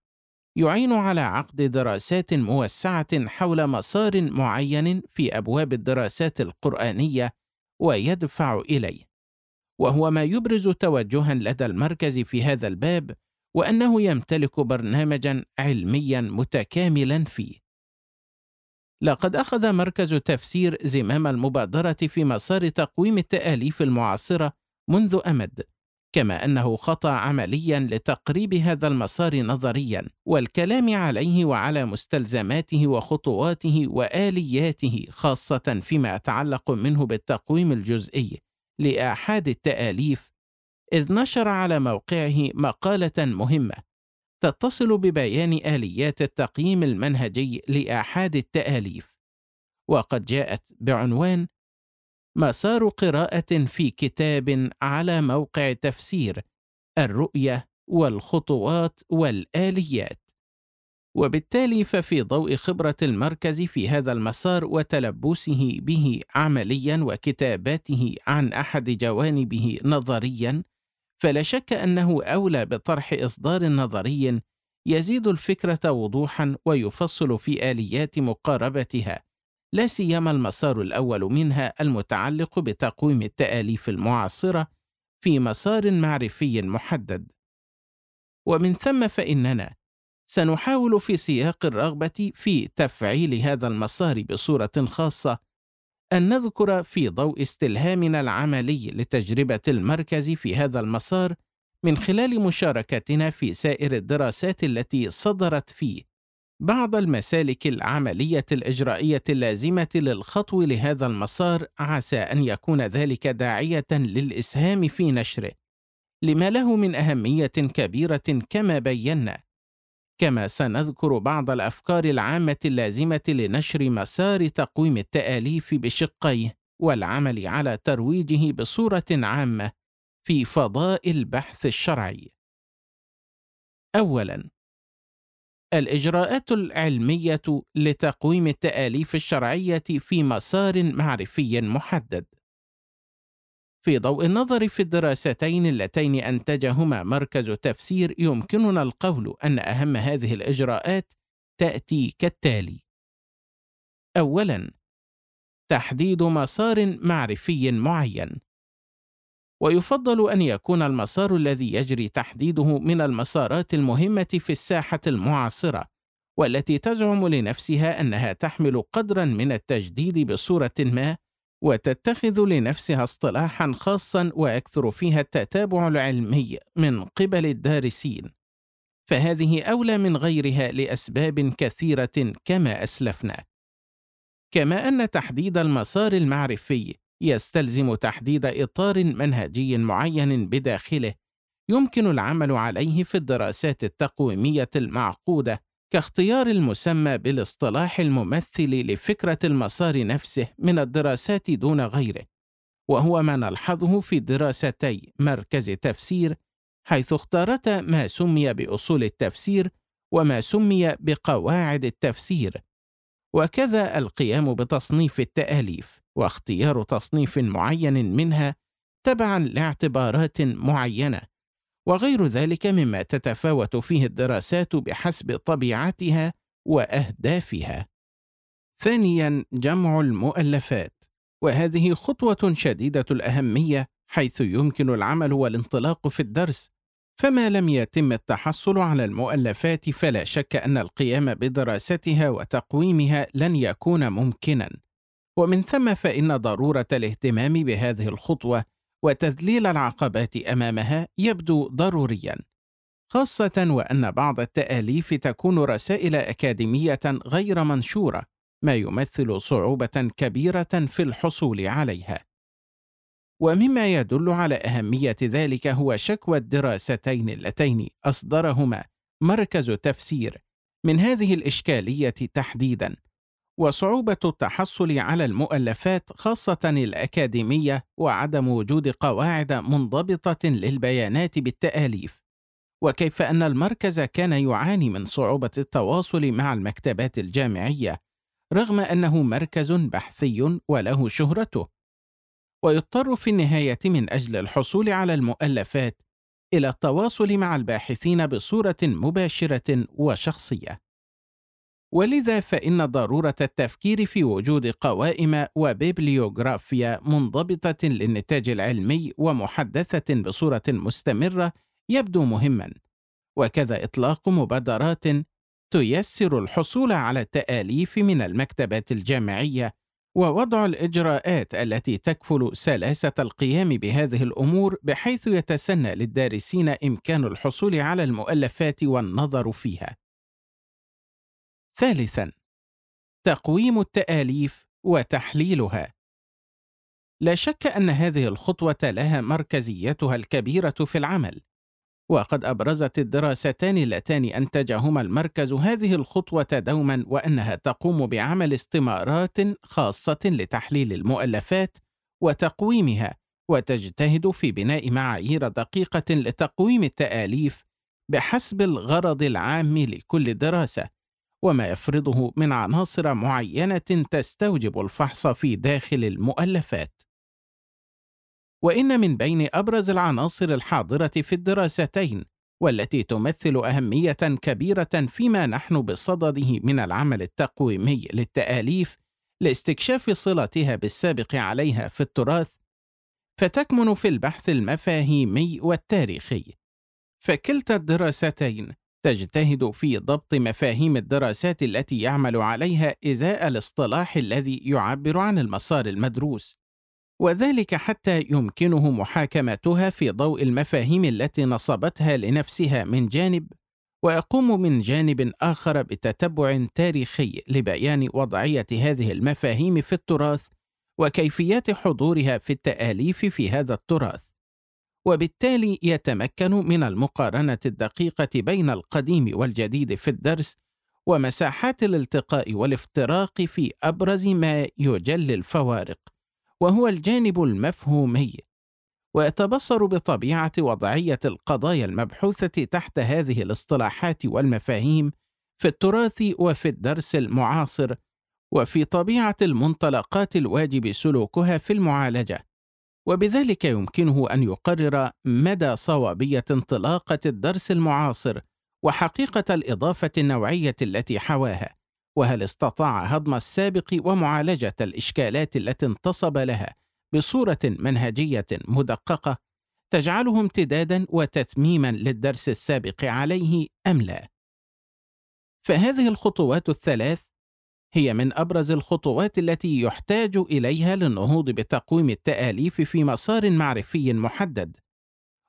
يعين على عقد دراسات موسعة حول مسار معين في أبواب الدراسات القرآنية ويدفع إليه. وهو ما يبرز توجها لدى المركز في هذا الباب وأنه يمتلك برنامجا علميا متكاملا فيه. لقد أخذ مركز تفسير زمام المبادرة في مسار تقويم التآليف المعاصرة منذ أمد. كما أنه خطأ عمليا لتقريب هذا المسار نظريا والكلام عليه وعلى مستلزماته وخطواته وآلياته خاصة فيما يتعلق منه بالتقويم الجزئي. لاحاد التآليف إذ نشر على موقعه مقالة مهمة تتصل ببيان آليات التقييم المنهجي لاحاد التآليف. وقد جاءت بعنوان مسار قراءة في كتاب على موقع تفسير الرؤية والخطوات والآليات. وبالتالي ففي ضوء خبرة المركز في هذا المسار وتلبسه به عمليا وكتاباته عن أحد جوانبه نظريا، فلا شك أنه أولى بطرح إصدار نظري يزيد الفكرة وضوحا ويفصل في آليات مقاربتها لا سيما المسار الأول منها المتعلق بتقويم التآليف المعاصرة في مسار معرفي محدد. ومن ثم فإننا سنحاول في سياق الرغبة في تفعيل هذا المسار بصورة خاصة أن نذكر في ضوء استلهامنا العملي لتجربة المركز في هذا المسار من خلال مشاركتنا في سائر الدراسات التي صدرت فيه بعض المسالك العملية الإجرائية اللازمة للخطو لهذا المسار عسى أن يكون ذلك داعية للإسهام في نشره لما له من أهمية كبيرة كما بينا. كما سنذكر بعض الأفكار العامة اللازمة لنشر مسار تقويم التآليف بشقيه والعمل على ترويجه بصورة عامة في فضاء البحث الشرعي. اولا الإجراءات العلمية لتقويم التآليف الشرعية في مسار معرفي محدد. في ضوء النظر في الدراستين اللتين أنتجهما مركز تفسير يمكننا القول أن أهم هذه الإجراءات تأتي كالتالي: أولاً: تحديد مسار معرفي معين. ويفضل أن يكون المسار الذي يجري تحديده من المسارات المهمة في الساحة المعاصرة، والتي تزعم لنفسها أنها تحمل قدرًا من التجديد بصورة ما وتتخذ لنفسها اصطلاحا خاصا ويكثر فيها التتابع العلمي من قبل الدارسين فهذه أولى من غيرها لأسباب كثيرة كما أسلفنا. كما أن تحديد المسار المعرفي يستلزم تحديد إطار منهجي معين بداخله. يمكن العمل عليه في الدراسات التقويمية المعقودة كاختيار المسمى بالاصطلاح الممثل لفكرة المسار نفسه من الدراسات دون غيره. وهو ما نلحظه في دراستي مركز تفسير حيث اختارتا ما سمي بأصول التفسير وما سمي بقواعد التفسير. وكذا القيام بتصنيف التآليف. واختيار تصنيف معين منها تبعا لاعتبارات معينة. وغير ذلك مما تتفاوت فيه الدراسات بحسب طبيعتها وأهدافها. ثانيا جمع المؤلفات. وهذه خطوة شديدة الأهمية حيث يمكن العمل والانطلاق في الدرس. فما لم يتم التحصل على المؤلفات فلا شك أن القيام بدراستها وتقويمها لن يكون ممكنا. ومن ثم فإن ضرورة الاهتمام بهذه الخطوة وتذليل العقبات أمامها يبدو ضروريا خاصة وأن بعض التآليف تكون رسائل أكاديمية غير منشورة ما يمثل صعوبة كبيرة في الحصول عليها. ومما يدل على أهمية ذلك هو شكوى الدراستين اللتين أصدرهما مركز تفسير من هذه الإشكالية تحديدا. وصعوبة التحصل على المؤلفات خاصة الأكاديمية وعدم وجود قواعد منضبطة للبيانات بالتآليف، وكيف أن المركز كان يعاني من صعوبة التواصل مع المكتبات الجامعية رغم أنه مركز بحثي وله شهرته، ويضطر في النهاية من أجل الحصول على المؤلفات إلى التواصل مع الباحثين بصورة مباشرة وشخصية. ولذا فإن ضرورة التفكير في وجود قوائم وبيبليوغرافيا منضبطة للنتاج العلمي ومحدثة بصورة مستمرة يبدو مهما، وكذا إطلاق مبادرات تيسر الحصول على التآليف من المكتبات الجامعية ووضع الإجراءات التي تكفل سلاسة القيام بهذه الأمور بحيث يتسنى للدارسين إمكان الحصول على المؤلفات والنظر فيها. ثالثا تقويم التآليف وتحليلها. لا شك أن هذه الخطوة لها مركزيتها الكبيرة في العمل وقد أبرزت الدراستان اللتان أنتجهما المركز هذه الخطوة دوما وأنها تقوم بعمل استمارات خاصة لتحليل المؤلفات وتقويمها وتجتهد في بناء معايير دقيقة لتقويم التآليف بحسب الغرض العام لكل دراسة. وما يفرضه من عناصر معينة تستوجب الفحص في داخل المؤلفات. وإن من بين أبرز العناصر الحاضرة في الدراستين والتي تمثل أهمية كبيرة فيما نحن بصدده من العمل التقويمي للتآليف لاستكشاف صلتها بالسابق عليها في التراث فتكمن في البحث المفاهيمي والتاريخي. فكلتا الدراستين تجتهد في ضبط مفاهيم الدراسات التي يعمل عليها إزاء الاصطلاح الذي يعبر عن المسار المدروس وذلك حتى يمكنه محاكمتها في ضوء المفاهيم التي نصبتها لنفسها من جانب ويقوم من جانب آخر بتتبع تاريخي لبيان وضعية هذه المفاهيم في التراث وكيفيات حضورها في التآليف في هذا التراث. وبالتالي يتمكن من المقارنة الدقيقة بين القديم والجديد في الدرس ومساحات الالتقاء والافتراق في أبرز ما يجلي الفوارق وهو الجانب المفهومي. ويتبصر بطبيعة وضعية القضايا المبحوثة تحت هذه الاصطلاحات والمفاهيم في التراث وفي الدرس المعاصر وفي طبيعة المنطلقات الواجب سلوكها في المعالجة. وبذلك يمكنه أن يقرر مدى صوابية انطلاقة الدرس المعاصر وحقيقة الإضافة النوعية التي حواها وهل استطاع هضم السابق ومعالجة الإشكالات التي انتصب لها بصورة منهجية مدققة تجعله امتدادا وتتميما للدرس السابق عليه أم لا؟ فهذه الخطوات الثلاث هي من أبرز الخطوات التي يحتاج إليها للنهوض بتقويم التآليف في مسار معرفي محدد.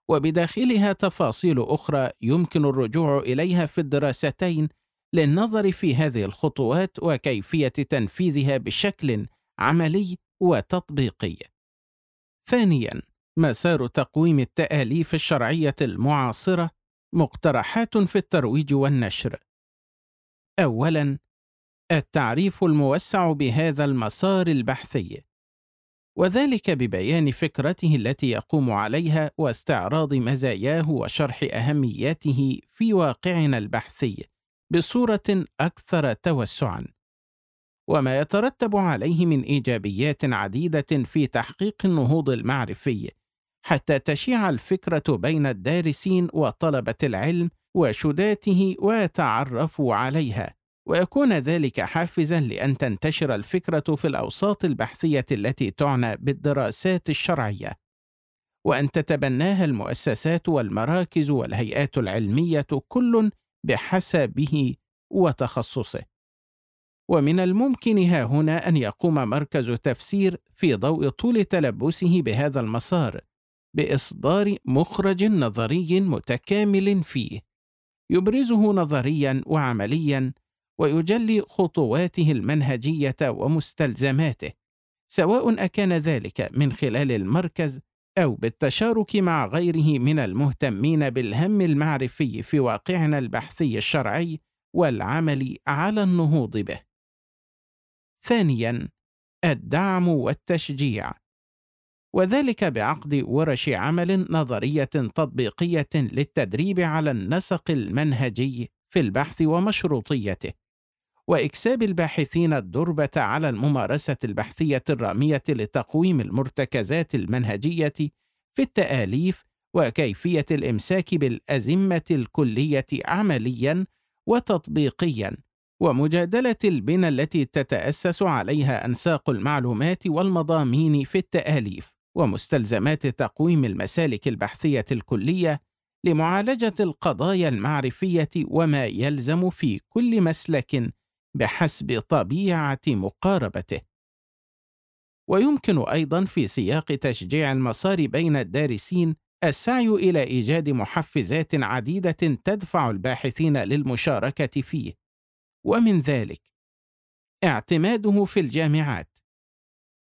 وبداخلها تفاصيل أخرى يمكن الرجوع إليها في الدراستين للنظر في هذه الخطوات وكيفية تنفيذها بشكل عملي وتطبيقي. ثانيا مسار تقويم التآليف الشرعية المعاصرة مقترحات في الترويج والنشر. اولا التعريف الموسع بهذا المسار البحثي. وذلك ببيان فكرته التي يقوم عليها واستعراض مزاياه وشرح أهمياته في واقعنا البحثي بصورة أكثر توسعا. وما يترتب عليه من إيجابيات عديدة في تحقيق النهوض المعرفي حتى تشيع الفكرة بين الدارسين وطلبة العلم وشداته ويتعرفوا عليها. ويكون ذلك حافزا لأن تنتشر الفكرة في الأوساط البحثية التي تعنى بالدراسات الشرعية وأن تتبناها المؤسسات والمراكز والهيئات العلمية كل بحسبه وتخصصه. ومن الممكن ها هنا أن يقوم مركز تفسير في ضوء طول تلبسه بهذا المسار بإصدار مخرج نظري متكامل فيه يبرزه نظريا وعمليا ويجلي خطواته المنهجية ومستلزماته سواء أكان ذلك من خلال المركز أو بالتشارك مع غيره من المهتمين بالهم المعرفي في واقعنا البحثي الشرعي والعمل على النهوض به. ثانيا الدعم والتشجيع وذلك بعقد ورش عمل نظرية تطبيقية للتدريب على النسق المنهجي في البحث ومشروطيته. وإكساب الباحثين الدربة على الممارسة البحثية الرامية لتقويم المرتكزات المنهجية في التآليف وكيفية الإمساك بالأزمة الكلية عمليا وتطبيقيا ومجادلة البنى التي تتأسس عليها أنساق المعلومات والمضامين في التآليف ومستلزمات تقويم المسالك البحثية الكلية لمعالجة القضايا المعرفية وما يلزم في كل مسلك بحسب طبيعة مقاربته. ويمكن أيضا في سياق تشجيع المسار بين الدارسين السعي إلى إيجاد محفزات عديدة تدفع الباحثين للمشاركة فيه. ومن ذلك اعتماده في الجامعات.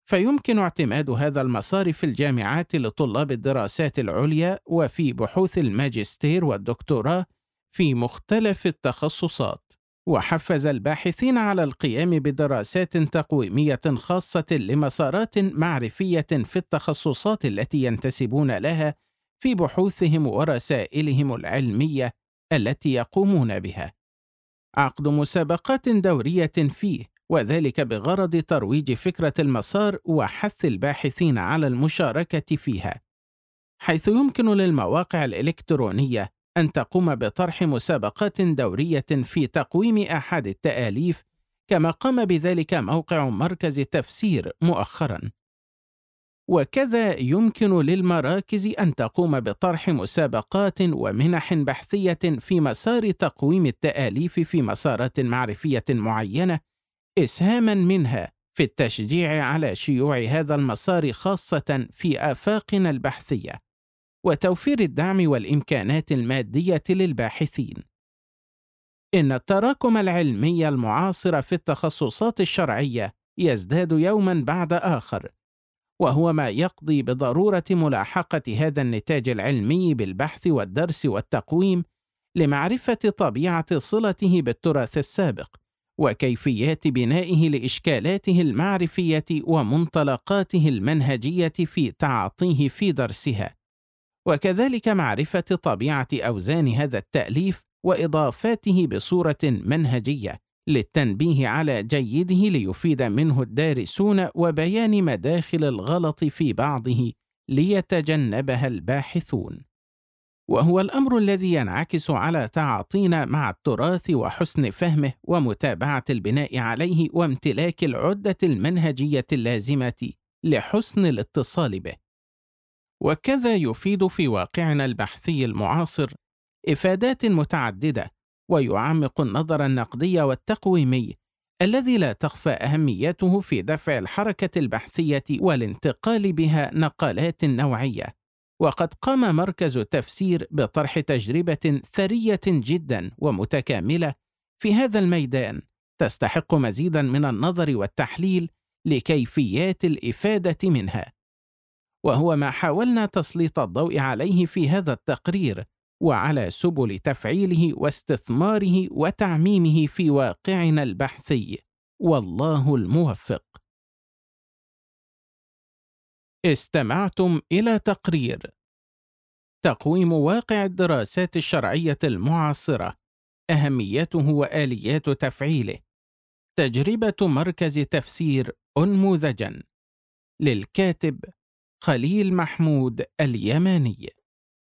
فيمكن اعتماد هذا المسار في الجامعات لطلاب الدراسات العليا وفي بحوث الماجستير والدكتوراه في مختلف التخصصات. وحفز الباحثين على القيام بدراسات تقويمية خاصة لمسارات معرفية في التخصصات التي ينتسبون لها في بحوثهم ورسائلهم العلمية التي يقومون بها. عقد مسابقات دورية فيه وذلك بغرض ترويج فكرة المسار وحث الباحثين على المشاركة فيها حيث يمكن للمواقع الإلكترونية أن تقوم بطرح مسابقات دورية في تقويم أحد التآليف كما قام بذلك موقع مركز تفسير مؤخرا. وكذا يمكن للمراكز أن تقوم بطرح مسابقات ومنح بحثية في مسار تقويم التآليف في مسارات معرفية معينة اسهاما منها في التشجيع على شيوع هذا المسار خاصة في آفاقنا البحثية. وتوفير الدعم والإمكانات المادية للباحثين. إن التراكم العلمي المعاصر في التخصصات الشرعية يزداد يوما بعد آخر وهو ما يقضي بضرورة ملاحقة هذا النتاج العلمي بالبحث والدرس والتقويم لمعرفة طبيعة صلته بالتراث السابق وكيفيات بنائه لإشكالاته المعرفية ومنطلقاته المنهجية في تعاطيه في درسها. وكذلك معرفة طبيعة أوزان هذا التأليف وإضافاته بصورة منهجية للتنبيه على جيده ليفيد منه الدارسون وبيان مداخل الغلط في بعضه ليتجنبها الباحثون. وهو الأمر الذي ينعكس على تعاطينا مع التراث وحسن فهمه ومتابعة البناء عليه وامتلاك العدة المنهجية اللازمة لحسن الاتصال به. وكذا يفيد في واقعنا البحثي المعاصر إفادات متعددة ويعمق النظر النقدي والتقويمي الذي لا تخفى أهميته في دفع الحركة البحثية والانتقال بها نقلات نوعية. وقد قام مركز تفسير بطرح تجربة ثرية جدا ومتكاملة في هذا الميدان تستحق مزيدا من النظر والتحليل لكيفيات الإفادة منها. وهو ما حاولنا تسليط الضوء عليه في هذا التقرير وعلى سبل تفعيله واستثماره وتعميمه في واقعنا البحثي. والله الموفق. استمعتم إلى تقرير. تقويم واقع الدراسات الشرعية المعاصرة. أهميته وآليات تفعيله. تجربة مركز تفسير انموذجا. للكاتب خليل محمود اليماني.